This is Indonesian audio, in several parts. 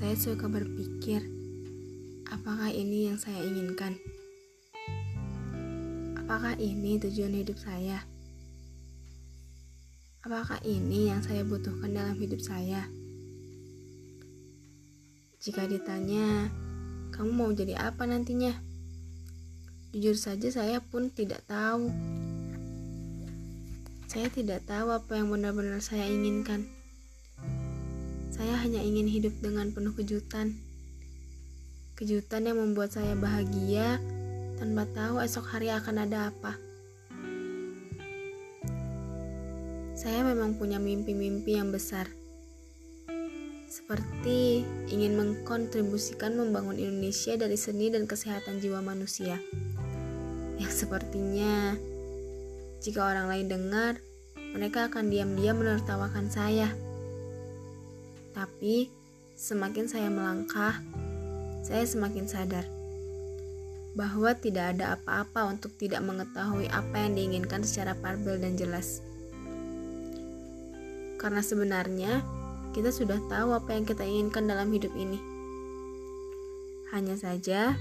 Saya suka berpikir, apakah ini yang saya inginkan? Apakah ini tujuan hidup saya? Apakah ini yang saya butuhkan dalam hidup saya? Jika ditanya, kamu mau jadi apa nantinya? Jujur saja saya pun tidak tahu. Saya tidak tahu apa yang benar-benar saya inginkan. Saya hanya ingin hidup dengan penuh kejutan. Kejutan yang membuat saya bahagia tanpa tahu esok hari akan ada apa. Saya memang punya mimpi-mimpi yang besar. Seperti ingin mengkontribusikan membangun Indonesia dari seni dan kesehatan jiwa manusia. Yang sepertinya jika orang lain dengar, mereka akan diam-diam menertawakan saya. Tapi semakin saya melangkah, saya semakin sadar bahwa tidak ada apa-apa untuk tidak mengetahui apa yang diinginkan secara parabel dan jelas. Karena sebenarnya kita sudah tahu apa yang kita inginkan dalam hidup ini. Hanya saja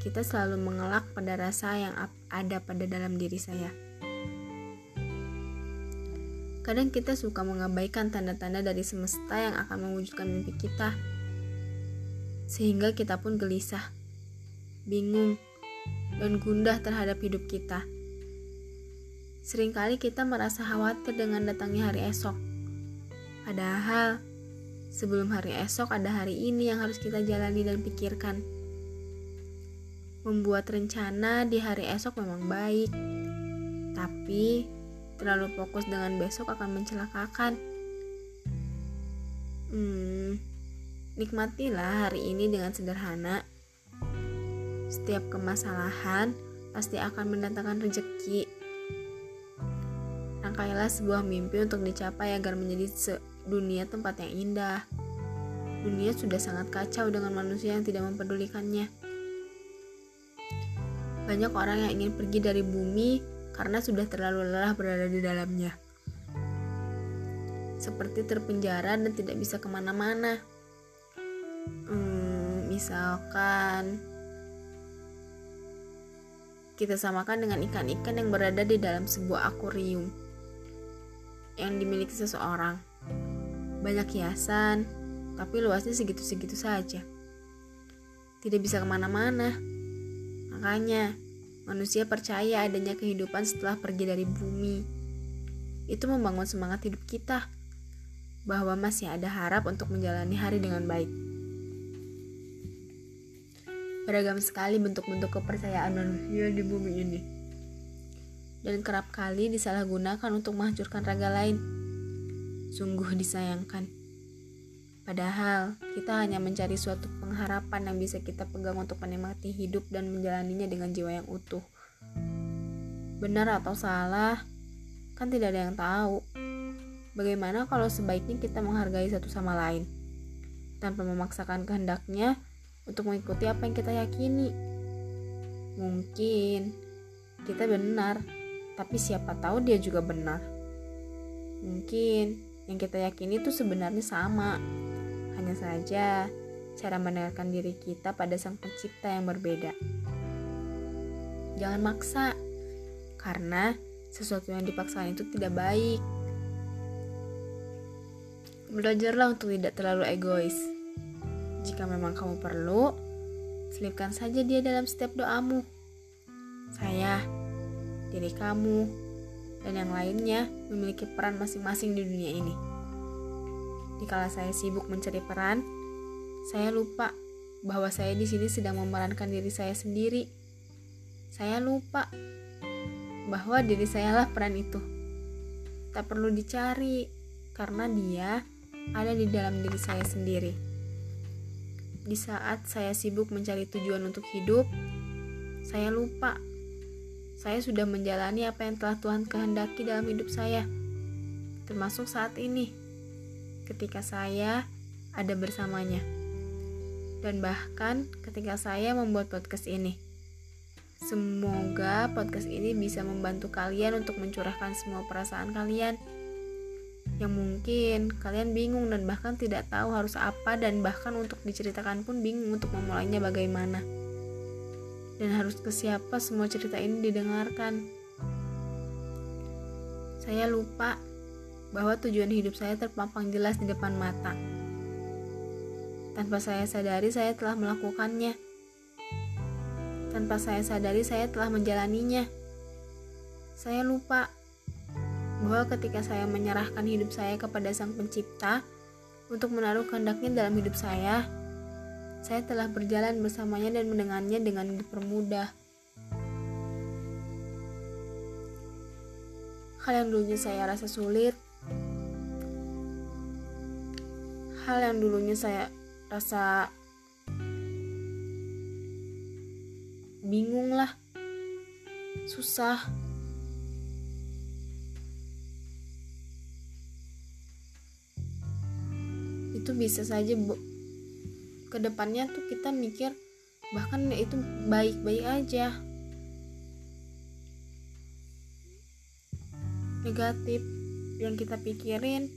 kita selalu mengelak pada rasa yang ada pada dalam diri saya. Kadang kita suka mengabaikan tanda-tanda dari semesta yang akan mewujudkan mimpi kita. Sehingga kita pun gelisah, bingung, dan gundah terhadap hidup kita. Seringkali kita merasa khawatir dengan datangnya hari esok. Padahal, sebelum hari esok ada hari ini yang harus kita jalani dan pikirkan. Membuat rencana di hari esok memang baik, tapi terlalu fokus dengan besok akan mencelakakan. Hmm, nikmatilah hari ini dengan sederhana. Setiap kemasalahan pasti akan mendatangkan rezeki. Rangkailah sebuah mimpi untuk dicapai agar menjadi dunia tempat yang indah. Dunia sudah sangat kacau dengan manusia yang tidak mempedulikannya. Banyak orang yang ingin pergi dari bumi karena sudah terlalu lelah berada di dalamnya. Seperti terpenjara dan tidak bisa ke mana-mana. Hmm, misalkan kita samakan dengan ikan-ikan yang berada di dalam sebuah akuarium yang dimiliki seseorang. Banyak hiasan, tapi luasnya segitu-segitu saja. Tidak bisa ke mana-mana. Makanya, Manusia percaya adanya kehidupan setelah pergi dari bumi. Itu membangun semangat hidup kita bahwa masih ada harap untuk menjalani hari dengan baik. Beragam sekali bentuk-bentuk kepercayaan manusia di bumi ini. Dan kerap kali disalahgunakan untuk menghancurkan raga lain. Sungguh disayangkan. Padahal kita hanya mencari suatu pengharapan yang bisa kita pegang untuk menikmati hidup dan menjalaninya dengan jiwa yang utuh. Benar atau salah, kan tidak ada yang tahu. Bagaimana kalau sebaiknya kita menghargai satu sama lain, tanpa memaksakan kehendaknya untuk mengikuti apa yang kita yakini? Mungkin kita benar, tapi siapa tahu dia juga benar. Mungkin yang kita yakini itu sebenarnya sama, hanya saja cara mendengarkan diri kita pada sang pencipta yang berbeda. Jangan maksa, karena sesuatu yang dipaksakan itu tidak baik. Belajarlah untuk tidak terlalu egois. Jika memang kamu perlu, selipkan saja dia dalam setiap doamu. Saya, diri kamu, dan yang lainnya memiliki peran masing-masing di dunia ini. Dikala saya sibuk mencari peran, saya lupa bahwa saya di sini sedang memerankan diri saya sendiri. Saya lupa bahwa diri saya lah peran itu. Tak perlu dicari karena dia ada di dalam diri saya sendiri. Di saat saya sibuk mencari tujuan untuk hidup, saya lupa saya sudah menjalani apa yang telah Tuhan kehendaki dalam hidup saya, termasuk saat ini ketika saya ada bersamanya. Dan bahkan ketika saya membuat podcast ini. Semoga podcast ini bisa membantu kalian untuk mencurahkan semua perasaan kalian. yang mungkin kalian bingung dan bahkan tidak tahu harus apa dan bahkan untuk diceritakan pun bingung untuk memulainya bagaimana. Dan harus ke siapa semua cerita ini didengarkan. Saya lupa bahwa tujuan hidup saya terpampang jelas di depan mata. Tanpa saya sadari saya telah melakukannya. Tanpa saya sadari saya telah menjalaninya. Saya lupa bahwa ketika saya menyerahkan hidup saya kepada Sang Pencipta untuk menaruh kehendaknya dalam hidup saya, saya telah berjalan bersamanya dan mendengannya dengan dipermudah. Hal yang dulunya saya rasa sulit, hal yang dulunya saya rasa bingung lah, susah, itu bisa saja ke depannya tuh kita mikir bahkan itu baik-baik aja. Negatif yang kita pikirin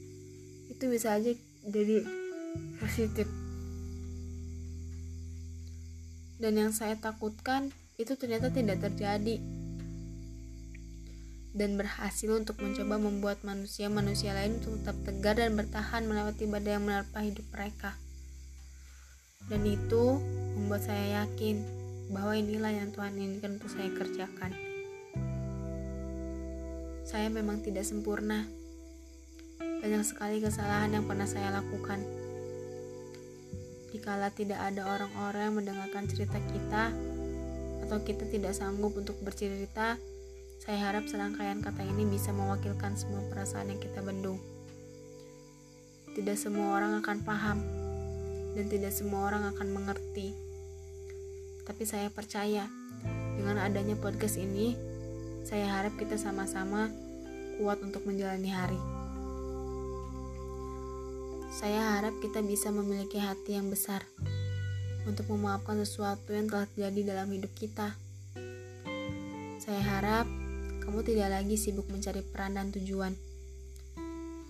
itu bisa aja jadi positif dan yang saya takutkan itu ternyata tidak terjadi dan berhasil untuk mencoba membuat manusia-manusia lain untuk tetap tegar dan bertahan melewati badai yang menerpa hidup mereka. Dan itu membuat saya yakin bahwa inilah yang Tuhan inginkan untuk saya kerjakan. Saya memang tidak sempurna. Banyak sekali kesalahan yang pernah saya lakukan. Dikala tidak ada orang-orang yang mendengarkan cerita kita, atau kita tidak sanggup untuk bercerita, saya harap serangkaian kata ini bisa mewakilkan semua perasaan yang kita bendung. Tidak semua orang akan paham, dan tidak semua orang akan mengerti. Tapi saya percaya, dengan adanya podcast ini, saya harap kita sama-sama kuat untuk menjalani hari. Saya harap kita bisa memiliki hati yang besar untuk memaafkan sesuatu yang telah terjadi dalam hidup kita. Saya harap kamu tidak lagi sibuk mencari peran dan tujuan.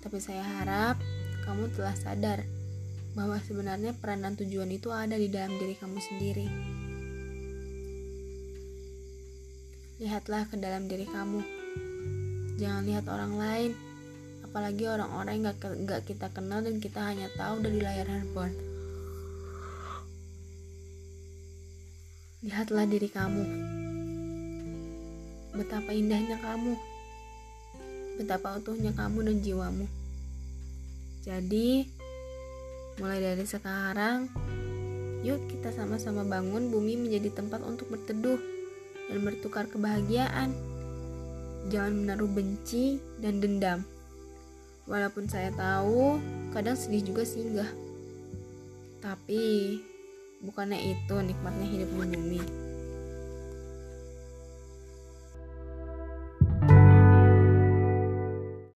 Tapi saya harap kamu telah sadar bahwa sebenarnya peran dan tujuan itu ada di dalam diri kamu sendiri. Lihatlah ke dalam diri kamu. Jangan lihat orang lain, apalagi orang-orang yang gak, gak kita kenal dan kita hanya tahu dari layar handphone. Lihatlah diri kamu betapa indahnya kamu, betapa utuhnya kamu dan jiwamu. Jadi, mulai dari sekarang, yuk kita sama-sama bangun bumi menjadi tempat untuk berteduh dan bertukar kebahagiaan. Jangan menaruh benci dan dendam. Walaupun saya tahu, kadang sedih juga singgah. Tapi, bukannya itu nikmatnya hidup di bumi.